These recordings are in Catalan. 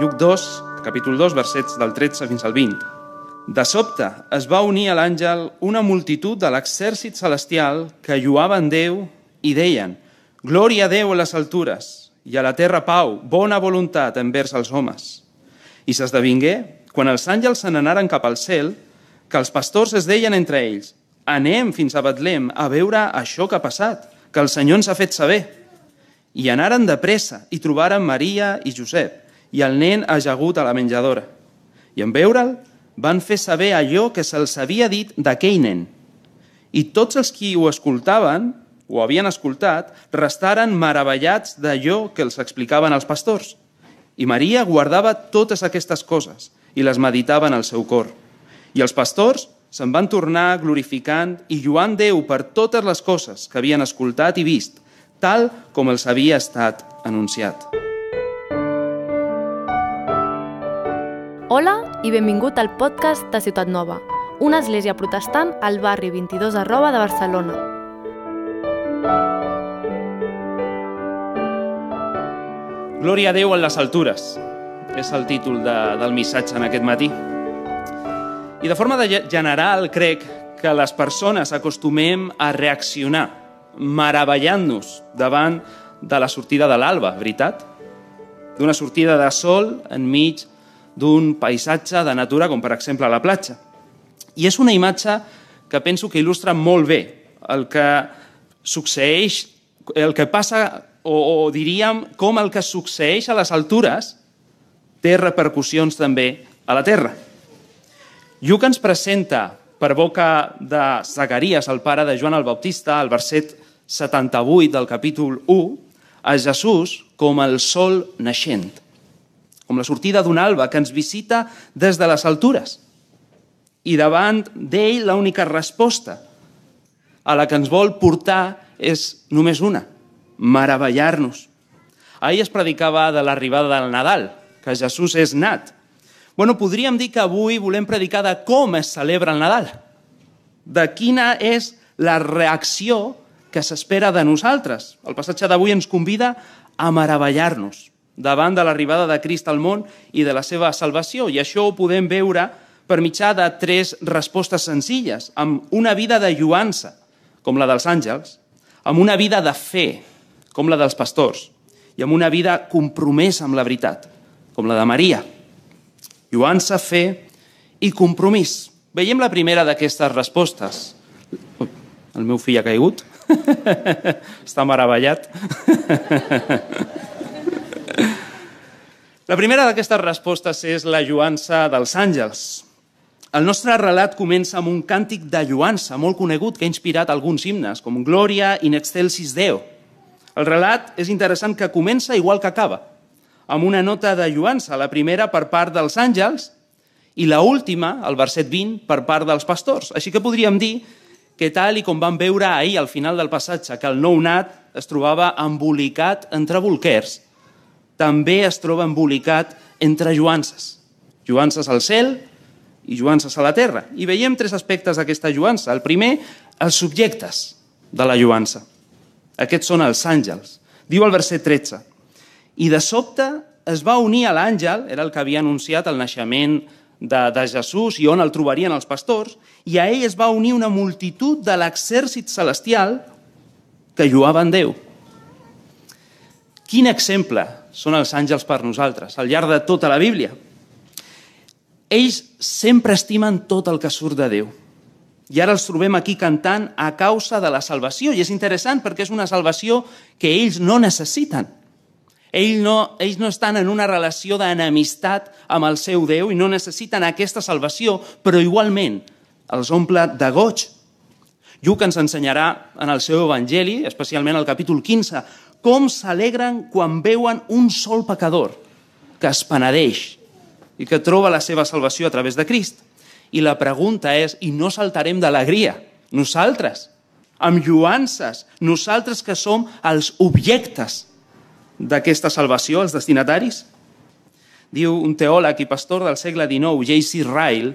Lluc 2, capítol 2, versets del 13 fins al 20. De sobte es va unir a l'àngel una multitud de l'exèrcit celestial que lluaven Déu i deien Glòria a Déu a les altures i a la terra pau, bona voluntat envers els homes. I s'esdevingué, quan els àngels se n'anaren cap al cel, que els pastors es deien entre ells anem fins a Betlem a veure això que ha passat, que el Senyor ens ha fet saber. I anaren de pressa i trobaren Maria i Josep i el nen ajagut a la menjadora. I en veure'l, van fer saber allò que se'ls havia dit d'aquell nen. I tots els qui ho escoltaven, o havien escoltat, restaren meravellats d'allò que els explicaven els pastors. I Maria guardava totes aquestes coses i les meditava en el seu cor. I els pastors se'n van tornar glorificant i lluant Déu per totes les coses que havien escoltat i vist, tal com els havia estat anunciat. Hola i benvingut al podcast de Ciutat Nova, una església protestant al barri 22 arroba de Barcelona. Glòria a Déu en les altures, és el títol de, del missatge en aquest matí. I de forma de general crec que les persones acostumem a reaccionar meravellant-nos davant de la sortida de l'alba, veritat? D'una sortida de sol enmig d'un paisatge de natura, com per exemple la platja. I és una imatge que penso que il·lustra molt bé el que succeeix, el que passa, o, o diríem com el que succeeix a les altures té repercussions també a la terra. Lluc ens presenta per boca de Zacarias, el pare de Joan el Bautista, al verset 78 del capítol 1, a Jesús com el sol naixent com la sortida d'un alba que ens visita des de les altures. I davant d'ell l'única resposta a la que ens vol portar és només una, meravellar-nos. Ahir es predicava de l'arribada del Nadal, que Jesús és nat. Bueno, podríem dir que avui volem predicar de com es celebra el Nadal, de quina és la reacció que s'espera de nosaltres. El passatge d'avui ens convida a meravellar-nos, davant de l'arribada de Crist al món i de la seva salvació. I això ho podem veure per mitjà de tres respostes senzilles, amb una vida de lluança, com la dels àngels, amb una vida de fe, com la dels pastors, i amb una vida compromesa amb la veritat, com la de Maria. Lluança, fe i compromís. Veiem la primera d'aquestes respostes. El meu fill ha caigut. Està meravellat. La primera d'aquestes respostes és la lluança dels àngels. El nostre relat comença amb un càntic de lluança molt conegut que ha inspirat alguns himnes, com Gloria in excelsis Deo. El relat és interessant que comença igual que acaba, amb una nota de lluança, la primera per part dels àngels i la última, el verset 20, per part dels pastors. Així que podríem dir que tal i com vam veure ahir al final del passatge, que el nou nat es trobava embolicat entre bolquers, també es troba embolicat entre lluances. Lluances al cel i lluances a la terra. I veiem tres aspectes d'aquesta lluança. El primer, els subjectes de la lluança. Aquests són els àngels. Diu el verset 13. I de sobte es va unir a l'àngel, era el que havia anunciat el naixement de, de Jesús i on el trobarien els pastors, i a ell es va unir una multitud de l'exèrcit celestial que lluaven Déu. Quin exemple són els àngels per nosaltres, al llarg de tota la Bíblia. Ells sempre estimen tot el que surt de Déu. I ara els trobem aquí cantant a causa de la salvació. I és interessant perquè és una salvació que ells no necessiten. Ells no, ells no estan en una relació d'enemistat amb el seu Déu i no necessiten aquesta salvació, però igualment els omple de goig. Lluc ens ensenyarà en el seu Evangeli, especialment al capítol 15, com s'alegren quan veuen un sol pecador que es penedeix i que troba la seva salvació a través de Crist. I la pregunta és, i no saltarem d'alegria, nosaltres, amb lluances, nosaltres que som els objectes d'aquesta salvació, els destinataris? Diu un teòleg i pastor del segle XIX, J.C. Ryle,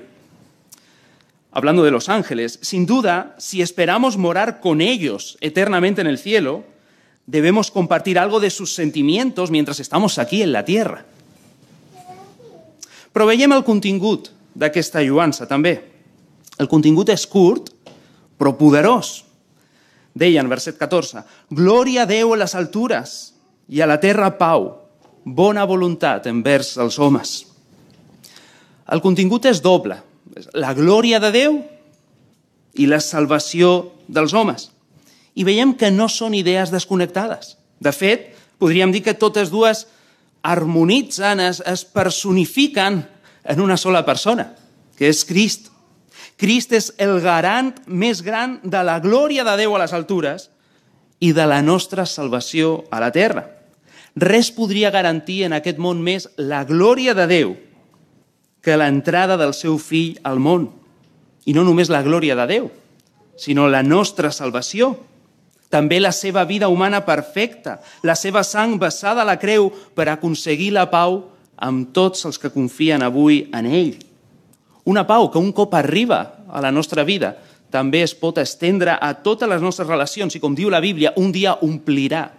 hablando de los ángeles, sin duda, si esperamos morar con ellos eternamente en el cielo, debemos compartir algo de sus sentimientos mientras estamos aquí en la tierra. Però veiem el contingut d'aquesta lluança, també. El contingut és curt, però poderós. Deia en verset 14, Glòria a Déu a les altures i a la terra pau, bona voluntat envers els homes. El contingut és doble. La glòria de Déu i la salvació dels homes. I veiem que no són idees desconnectades. De fet, podríem dir que totes dues harmonitzen, es, es personifiquen en una sola persona, que és Crist. Crist és el garant més gran de la glòria de Déu a les altures i de la nostra salvació a la terra. Res podria garantir en aquest món més la glòria de Déu que l'entrada del seu fill al món. I no només la glòria de Déu, sinó la nostra salvació. També la seva vida humana perfecta, la seva sang vessada a la creu per aconseguir la pau amb tots els que confien avui en ell. Una pau que un cop arriba a la nostra vida també es pot estendre a totes les nostres relacions i, com diu la Bíblia, un dia omplirà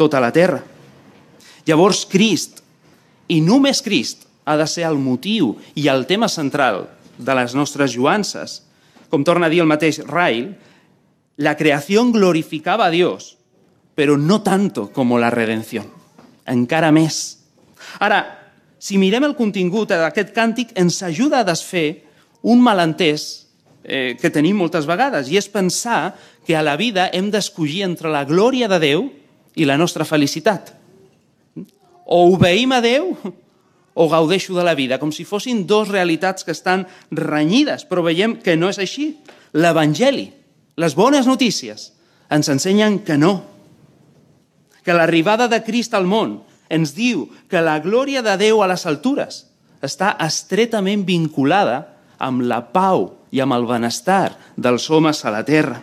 tota la terra. Llavors, Crist, i només Crist, ha de ser el motiu i el tema central de les nostres lluances. Com torna a dir el mateix Rail, la creació glorificava a Dios, però no tanto com la redenció. Encara més. Ara, si mirem el contingut d'aquest càntic, ens ajuda a desfer un malentès eh, que tenim moltes vegades, i és pensar que a la vida hem d'escollir entre la glòria de Déu i la nostra felicitat. O obeïm a Déu o gaudeixo de la vida, com si fossin dos realitats que estan renyides, però veiem que no és així. L'Evangeli, les bones notícies, ens ensenyen que no. Que l'arribada de Crist al món ens diu que la glòria de Déu a les altures està estretament vinculada amb la pau i amb el benestar dels homes a la terra.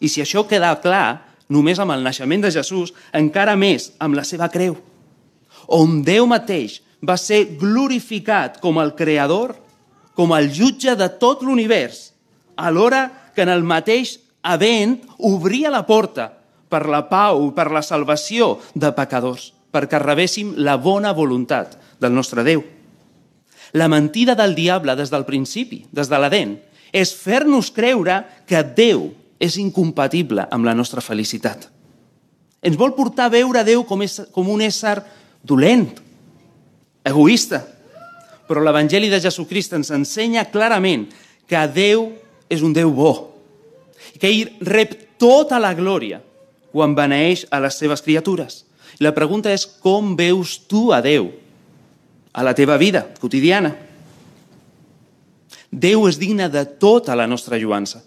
I si això queda clar, només amb el naixement de Jesús, encara més amb la seva creu, on Déu mateix va ser glorificat com el creador, com el jutge de tot l'univers, alhora que en el mateix event obria la porta per la pau, per la salvació de pecadors perquè rebéssim la bona voluntat del nostre Déu. La mentida del diable des del principi, des de l'Aden, és fer-nos creure que Déu és incompatible amb la nostra felicitat. Ens vol portar a veure Déu com, és, com un ésser dolent, egoista. Però l'Evangeli de Jesucrist ens ensenya clarament que Déu és un Déu bo, que ell rep tota la glòria quan beneeix a les seves criatures. La pregunta és com veus tu a Déu a la teva vida quotidiana? Déu és digne de tota la nostra lluança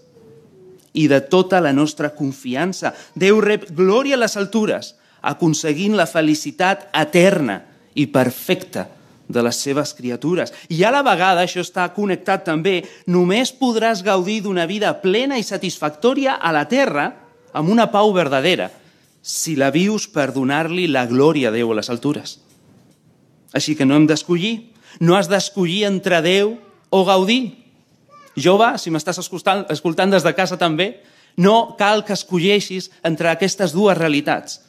i de tota la nostra confiança. Déu rep glòria a les altures, aconseguint la felicitat eterna i perfecta de les seves criatures. I a la vegada, això està connectat també, només podràs gaudir d'una vida plena i satisfactòria a la terra amb una pau verdadera, si la vius per donar-li la glòria a Déu a les altures. Així que no hem d'escollir. No has d'escollir entre Déu o gaudir. Jove, si m'estàs escoltant, escoltant des de casa també, no cal que escolleixis entre aquestes dues realitats,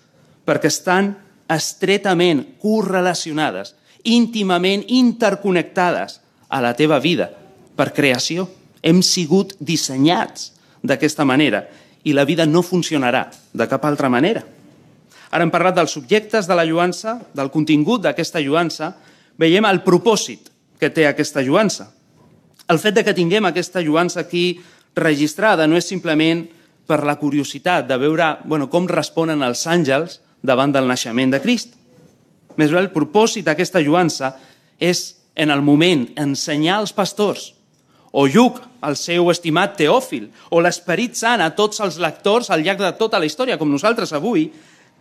perquè estan estretament correlacionades, íntimament interconnectades a la teva vida per creació. Hem sigut dissenyats d'aquesta manera i la vida no funcionarà de cap altra manera. Ara hem parlat dels subjectes de la lluança, del contingut d'aquesta lluança, veiem el propòsit que té aquesta lluança. El fet de que tinguem aquesta lluança aquí registrada no és simplement per la curiositat de veure bueno, com responen els àngels davant del naixement de Crist. Més bé, el propòsit d'aquesta lluança és, en el moment, ensenyar als pastors o Lluc, el seu estimat Teòfil, o l'Esperit Sant a tots els lectors al llarg de tota la història, com nosaltres avui,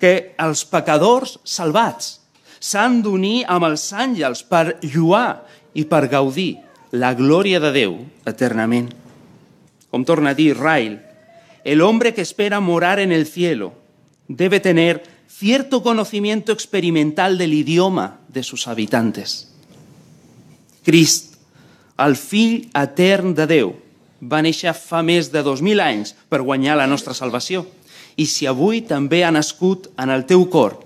que els pecadors salvats s'han d'unir amb els àngels per lluar i per gaudir la glòria de Déu eternament. Com torna a dir Rail, el hombre que espera morar en el cielo debe tener cierto conocimiento experimental del idioma de sus habitantes. Crist el fill etern de Déu va néixer fa més de 2.000 anys per guanyar la nostra salvació. I si avui també ha nascut en el teu cor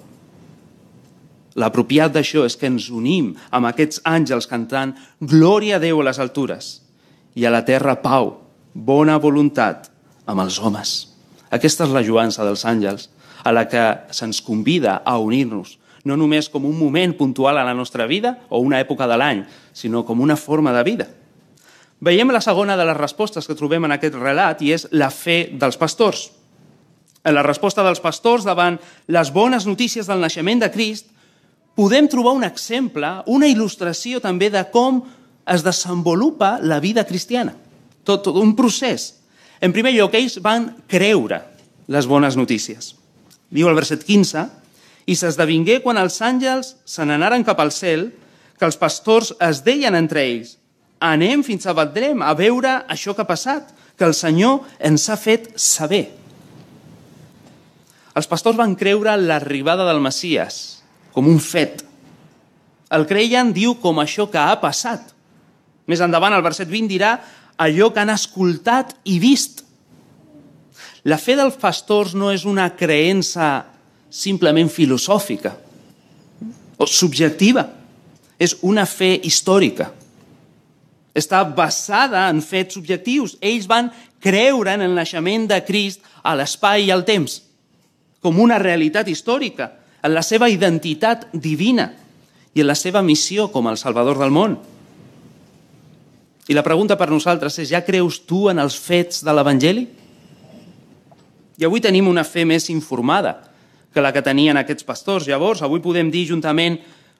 L'apropiat d'això és que ens unim amb aquests àngels cantant Glòria a Déu a les altures i a la terra pau, bona voluntat amb els homes. Aquesta és la joança dels àngels, a la que se'ns convida a unir-nos, no només com un moment puntual a la nostra vida o una època de l'any, sinó com una forma de vida. Veiem la segona de les respostes que trobem en aquest relat i és la fe dels pastors. En la resposta dels pastors davant les bones notícies del naixement de Crist, podem trobar un exemple, una il·lustració també de com es desenvolupa la vida cristiana. Tot, tot un procés. En primer lloc, ells van creure les bones notícies. Diu el verset 15, i s'esdevingué quan els àngels se n'anaren cap al cel, que els pastors es deien entre ells, anem fins a Betlem a veure això que ha passat, que el Senyor ens ha fet saber. Els pastors van creure l'arribada del Messies com un fet. El creien, diu, com això que ha passat. Més endavant, el verset 20 dirà allò que han escoltat i vist. La fe dels pastors no és una creença simplement filosòfica o subjectiva. És una fe històrica. Està basada en fets subjectius. Ells van creure en el naixement de Crist a l'espai i al temps com una realitat històrica, en la seva identitat divina i en la seva missió com el Salvador del món. I la pregunta per nosaltres és, ja creus tu en els fets de l'Evangeli? I avui tenim una fe més informada que la que tenien aquests pastors. Llavors, avui podem dir juntament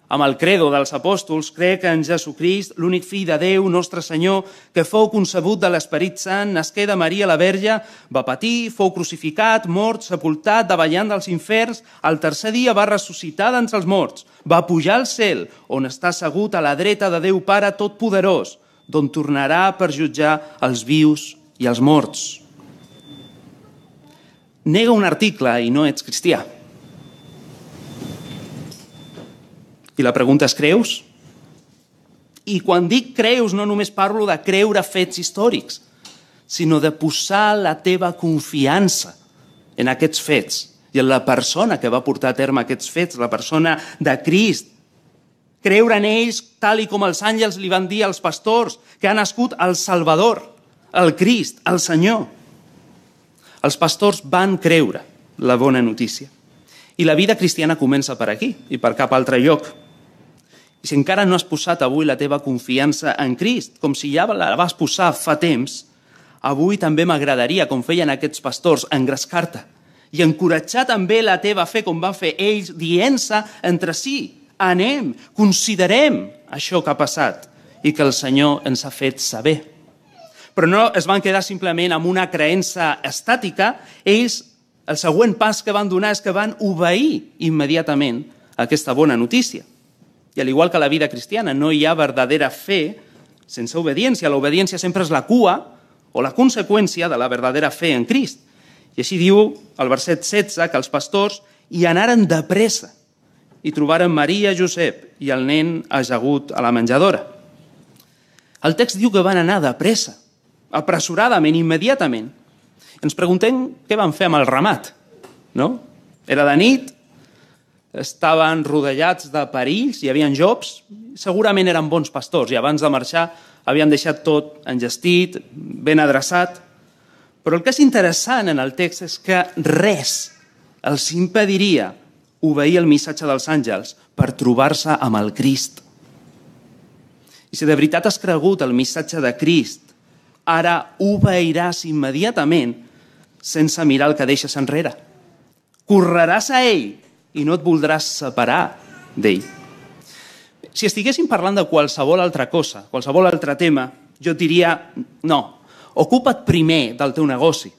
amb el credo dels apòstols, crec en Jesucrist, l'únic fill de Déu, nostre Senyor, que fou concebut de l'Esperit Sant, nasqué de Maria la Verge, va patir, fou crucificat, mort, sepultat, davallant dels inferns, al tercer dia va ressuscitar d'entre els morts, va pujar al cel, on està assegut a la dreta de Déu Pare Totpoderós, d'on tornarà per jutjar els vius i els morts. Nega un article i no ets cristià. I la pregunta és, creus? I quan dic creus, no només parlo de creure fets històrics, sinó de posar la teva confiança en aquests fets i en la persona que va portar a terme aquests fets, la persona de Crist. Creure en ells tal i com els àngels li van dir als pastors que ha nascut el Salvador, el Crist, el Senyor. Els pastors van creure la bona notícia. I la vida cristiana comença per aquí i per cap altre lloc. I si encara no has posat avui la teva confiança en Crist, com si ja la vas posar fa temps, avui també m'agradaria, com feien aquests pastors, engrescar-te i encoratjar també la teva fe, com van fer ells, dient-se entre si, anem, considerem això que ha passat i que el Senyor ens ha fet saber. Però no es van quedar simplement amb una creença estàtica, ells, el següent pas que van donar és que van obeir immediatament aquesta bona notícia. I al igual que la vida cristiana, no hi ha verdadera fe sense obediència. L'obediència sempre és la cua o la conseqüència de la verdadera fe en Crist. I així diu el verset 16 que els pastors hi anaren de pressa i trobaren Maria, Josep i el nen ajagut a la menjadora. El text diu que van anar de pressa, apressuradament, immediatament. Ens preguntem què van fer amb el ramat. No? Era de nit, estaven rodellats de perills, hi havia jocs, segurament eren bons pastors i abans de marxar havien deixat tot engestit, ben adreçat. Però el que és interessant en el text és que res els impediria obeir el missatge dels àngels per trobar-se amb el Crist. I si de veritat has cregut el missatge de Crist, ara obeiràs immediatament sense mirar el que deixes enrere. Correràs a ell i no et voldràs separar d'ell. Si estiguéssim parlant de qualsevol altra cosa, qualsevol altre tema, jo et diria, no, ocupa't primer del teu negoci,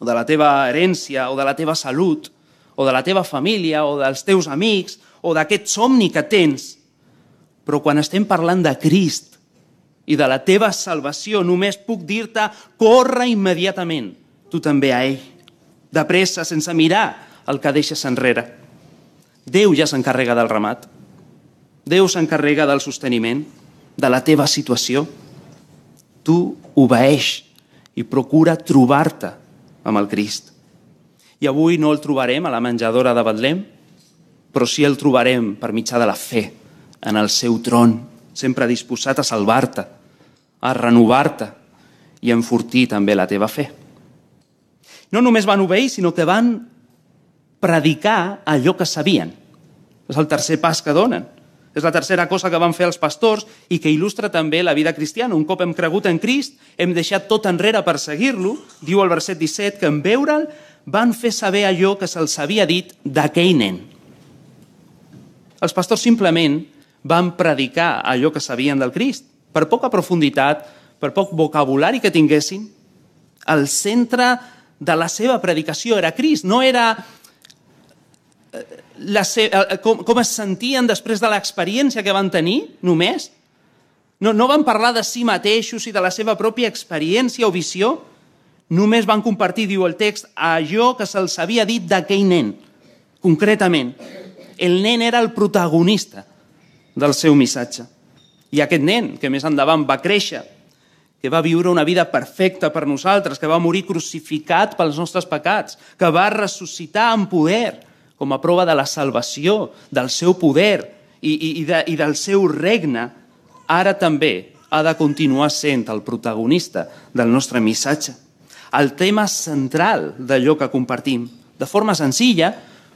o de la teva herència, o de la teva salut, o de la teva família, o dels teus amics, o d'aquest somni que tens. Però quan estem parlant de Crist i de la teva salvació, només puc dir-te, corre immediatament, tu també a ell, de pressa, sense mirar el que deixes enrere. Déu ja s'encarrega del ramat. Déu s'encarrega del sosteniment, de la teva situació. Tu obeeix i procura trobar-te amb el Crist. I avui no el trobarem a la menjadora de Betlem, però sí el trobarem per mitjà de la fe en el seu tron, sempre disposat a salvar-te, a renovar-te i a enfortir també la teva fe. No només van obeir, sinó que van predicar allò que sabien. És el tercer pas que donen. És la tercera cosa que van fer els pastors i que il·lustra també la vida cristiana. Un cop hem cregut en Crist, hem deixat tot enrere per seguir-lo. Diu el verset 17 que en veure'l van fer saber allò que se'ls havia dit d'aquell nen. Els pastors simplement van predicar allò que sabien del Crist. Per poca profunditat, per poc vocabulari que tinguessin, el centre de la seva predicació era Crist, no era eh, la se... com, com es sentien després de l'experiència que van tenir, només. No, no van parlar de si mateixos i de la seva pròpia experiència o visió, només van compartir, diu el text, allò que se'ls havia dit d'aquell nen, concretament. El nen era el protagonista del seu missatge. I aquest nen, que més endavant va créixer, que va viure una vida perfecta per nosaltres, que va morir crucificat pels nostres pecats, que va ressuscitar en poder, com a prova de la salvació, del seu poder i, i, i, de, i del seu regne, ara també ha de continuar sent el protagonista del nostre missatge. El tema central d'allò que compartim, de forma senzilla,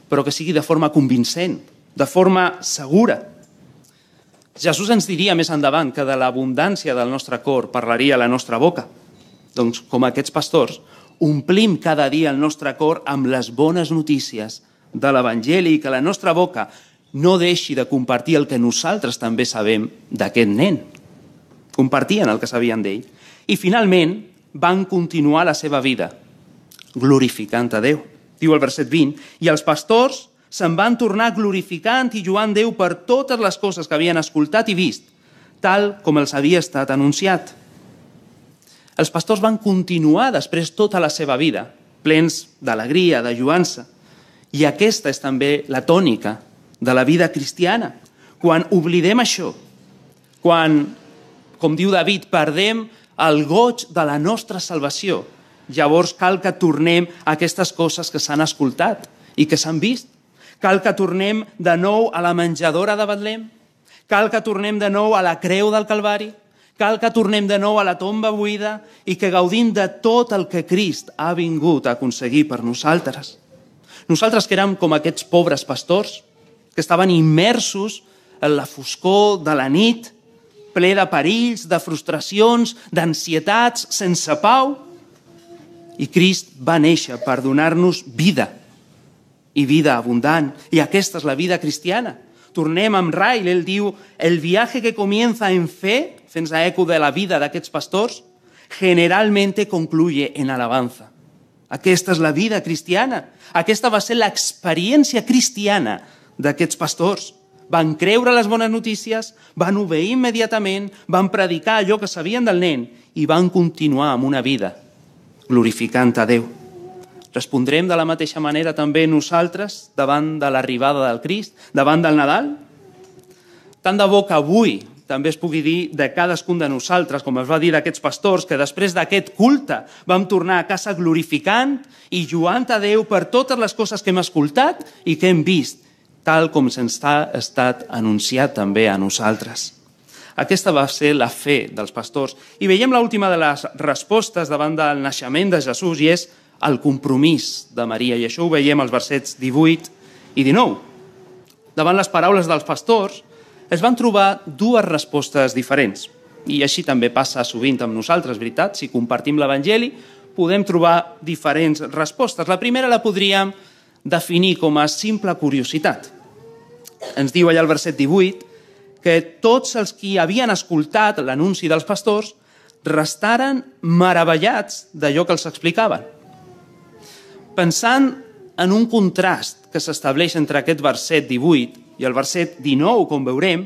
però que sigui de forma convincent, de forma segura, Jesús ens diria més endavant que de l'abundància del nostre cor parlaria la nostra boca. Doncs, com aquests pastors, omplim cada dia el nostre cor amb les bones notícies de l'Evangeli i que la nostra boca no deixi de compartir el que nosaltres també sabem d'aquest nen. Compartien el que sabien d'ell. I finalment van continuar la seva vida glorificant a Déu. Diu el verset 20, i els pastors se'n van tornar glorificant i joant Déu per totes les coses que havien escoltat i vist, tal com els havia estat anunciat. Els pastors van continuar després tota la seva vida, plens d'alegria, de lluança. I aquesta és també la tònica de la vida cristiana. Quan oblidem això, quan, com diu David, perdem el goig de la nostra salvació, llavors cal que tornem a aquestes coses que s'han escoltat i que s'han vist Cal que tornem de nou a la menjadora de Betlem? Cal que tornem de nou a la creu del Calvari? Cal que tornem de nou a la tomba buida i que gaudim de tot el que Crist ha vingut a aconseguir per nosaltres. Nosaltres que érem com aquests pobres pastors, que estaven immersos en la foscor de la nit, ple de perills, de frustracions, d'ansietats, sense pau. I Crist va néixer per donar-nos vida, i vida abundant. I aquesta és la vida cristiana. Tornem amb Rail, ell diu, el viaje que comienza en fe, fent eco de la vida d'aquests pastors, generalmente concluye en alabanza. Aquesta és la vida cristiana. Aquesta va ser l'experiència cristiana d'aquests pastors. Van creure les bones notícies, van obeir immediatament, van predicar allò que sabien del nen i van continuar amb una vida glorificant a Déu. Respondrem de la mateixa manera també nosaltres davant de l'arribada del Crist, davant del Nadal? Tant de bo que avui també es pugui dir de cadascun de nosaltres, com es va dir d'aquests pastors, que després d'aquest culte vam tornar a casa glorificant i lluant a Déu per totes les coses que hem escoltat i que hem vist, tal com se'ns ha estat anunciat també a nosaltres. Aquesta va ser la fe dels pastors. I veiem l'última de les respostes davant del naixement de Jesús i és el compromís de Maria. I això ho veiem als versets 18 i 19. Davant les paraules dels pastors es van trobar dues respostes diferents. I així també passa sovint amb nosaltres, veritat? Si compartim l'Evangeli, podem trobar diferents respostes. La primera la podríem definir com a simple curiositat. Ens diu allà al verset 18 que tots els qui havien escoltat l'anunci dels pastors restaren meravellats d'allò que els explicaven pensant en un contrast que s'estableix entre aquest verset 18 i el verset 19, com veurem,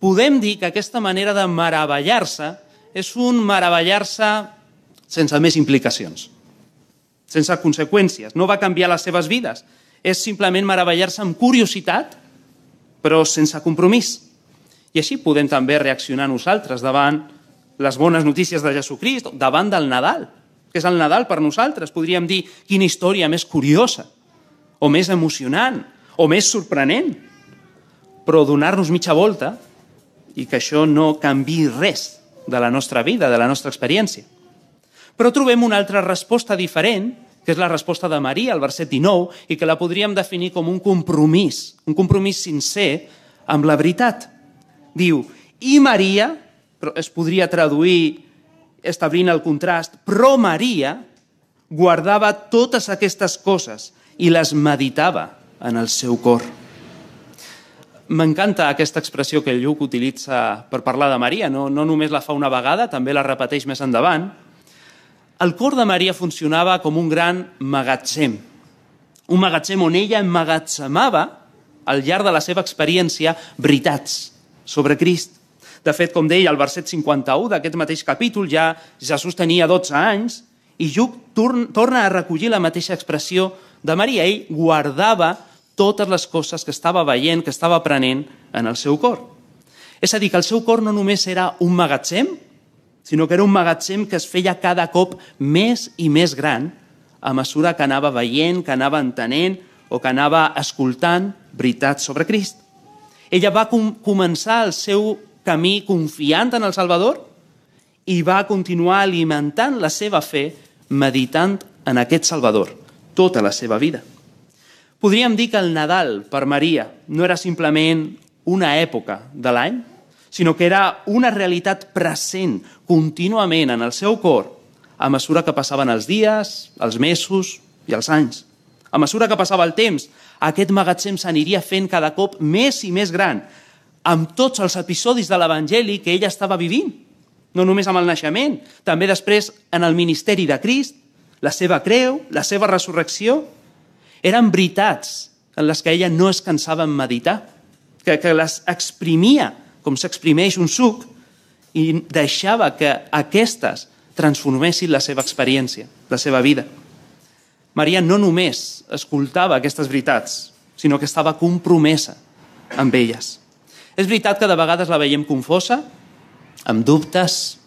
podem dir que aquesta manera de meravellar-se és un meravellar-se sense més implicacions, sense conseqüències. No va canviar les seves vides. És simplement meravellar-se amb curiositat, però sense compromís. I així podem també reaccionar nosaltres davant les bones notícies de Jesucrist, davant del Nadal que és el Nadal per nosaltres. Podríem dir quina història més curiosa, o més emocionant, O més sorprenent, però donar-nos mitja volta i que això no canvi res de la nostra vida, de la nostra experiència. Però trobem una altra resposta diferent, que és la resposta de Maria, al verset 19, i que la podríem definir com un compromís, un compromís sincer amb la veritat. Diu, i Maria, però es podria traduir establint el contrast, però Maria guardava totes aquestes coses i les meditava en el seu cor. M'encanta aquesta expressió que Lluc utilitza per parlar de Maria. No, no només la fa una vegada, també la repeteix més endavant. El cor de Maria funcionava com un gran magatzem. Un magatzem on ella emmagatzemava, al llarg de la seva experiència, veritats sobre Crist. De fet, com deia el verset 51 d'aquest mateix capítol, ja Jesús tenia 12 anys i Lluc torna a recollir la mateixa expressió de Maria. Ell guardava totes les coses que estava veient, que estava aprenent en el seu cor. És a dir, que el seu cor no només era un magatzem, sinó que era un magatzem que es feia cada cop més i més gran a mesura que anava veient, que anava entenent o que anava escoltant veritats sobre Crist. Ella va com començar el seu camí confiant en el Salvador i va continuar alimentant la seva fe meditant en aquest Salvador tota la seva vida. Podríem dir que el Nadal per Maria no era simplement una època de l'any, sinó que era una realitat present contínuament en el seu cor a mesura que passaven els dies, els mesos i els anys. A mesura que passava el temps, aquest magatzem s'aniria fent cada cop més i més gran, amb tots els episodis de l'Evangeli que ella estava vivint. No només amb el naixement, també després en el ministeri de Crist, la seva creu, la seva resurrecció. Eren veritats en les que ella no es cansava en meditar, que, que les exprimia com s'exprimeix un suc i deixava que aquestes transformessin la seva experiència, la seva vida. Maria no només escoltava aquestes veritats, sinó que estava compromesa amb elles. És veritat que de vegades la veiem confosa, amb dubtes,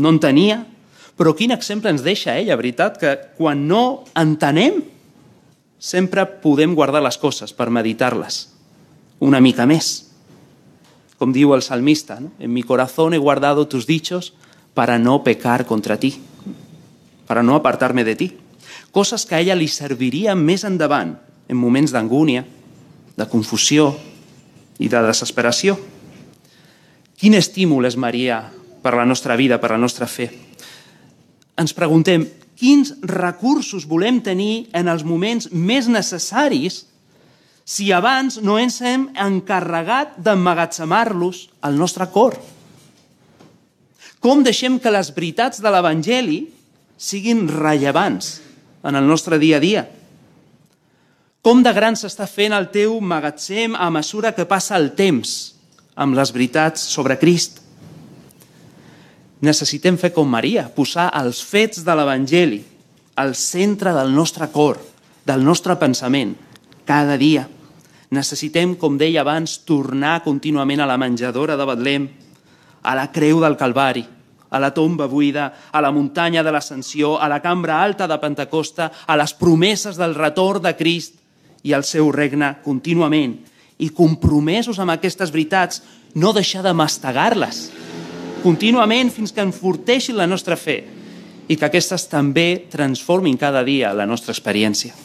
no en tenia, però quin exemple ens deixa ella, veritat? Que quan no entenem, sempre podem guardar les coses per meditar-les una mica més. Com diu el salmista, ¿no? en mi corazón he guardado tus dichos para no pecar contra ti, para no apartar-me de ti. Coses que a ella li servirien més endavant, en moments d'angúnia, de confusió, i de desesperació. Quin estímul és Maria per la nostra vida, per la nostra fe? Ens preguntem quins recursos volem tenir en els moments més necessaris si abans no ens hem encarregat d'emmagatzemar-los al nostre cor. Com deixem que les veritats de l'Evangeli siguin rellevants en el nostre dia a dia? Com de gran s'està fent el teu magatzem a mesura que passa el temps amb les veritats sobre Crist? Necessitem fer com Maria, posar els fets de l'Evangeli al centre del nostre cor, del nostre pensament, cada dia. Necessitem, com deia abans, tornar contínuament a la menjadora de Betlem, a la creu del Calvari, a la tomba buida, a la muntanya de l'Ascensió, a la cambra alta de Pentecosta, a les promeses del retorn de Crist, i el seu regne contínuament i compromesos amb aquestes veritats, no deixar de mastegar-les contínuament fins que enforteixin la nostra fe i que aquestes també transformin cada dia la nostra experiència.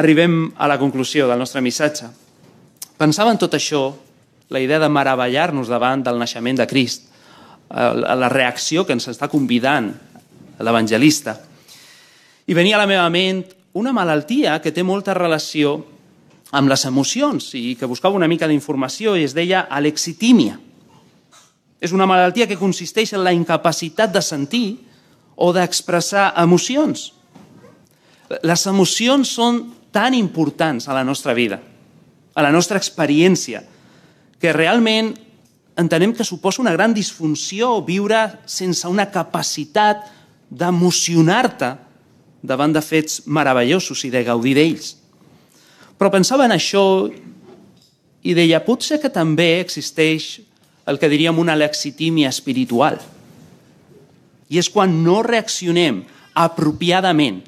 Arribem a la conclusió del nostre missatge. Pensava en tot això, la idea de meravellar-nos davant del naixement de Crist, la reacció que ens està convidant l'evangelista, i venia a la meva ment una malaltia que té molta relació amb les emocions i que buscava una mica d'informació i es deia alexitímia. És una malaltia que consisteix en la incapacitat de sentir o d'expressar emocions. Les emocions són tan importants a la nostra vida, a la nostra experiència, que realment entenem que suposa una gran disfunció viure sense una capacitat d'emocionar-te davant de fets meravellosos i de gaudir d'ells. Però pensava en això i deia, potser que també existeix el que diríem una lexitímia espiritual. I és quan no reaccionem apropiadament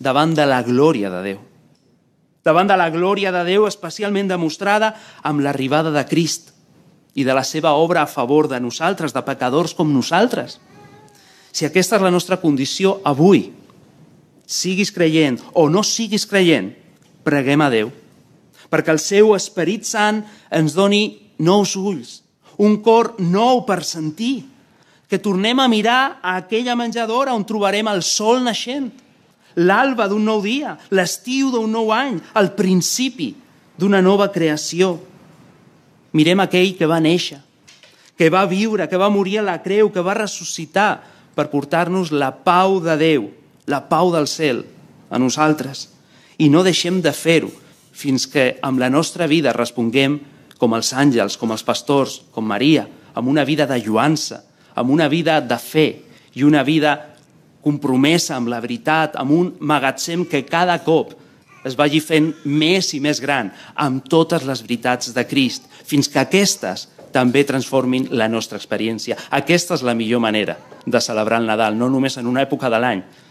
davant de la glòria de Déu. Davant de la glòria de Déu especialment demostrada amb l'arribada de Crist i de la seva obra a favor de nosaltres, de pecadors com nosaltres. Si aquesta és la nostra condició avui, siguis creient o no siguis creient, preguem a Déu, perquè el seu Esperit Sant ens doni nous ulls, un cor nou per sentir, que tornem a mirar a aquella menjadora on trobarem el sol naixent, l'alba d'un nou dia, l'estiu d'un nou any, el principi d'una nova creació. Mirem aquell que va néixer, que va viure, que va morir a la creu, que va ressuscitar per portar-nos la pau de Déu, la pau del cel a nosaltres. I no deixem de fer-ho fins que amb la nostra vida responguem com els àngels, com els pastors, com Maria, amb una vida de lluança, amb una vida de fe i una vida compromesa amb la veritat, amb un magatzem que cada cop es vagi fent més i més gran amb totes les veritats de Crist, fins que aquestes també transformin la nostra experiència. Aquesta és la millor manera de celebrar el Nadal, no només en una època de l'any,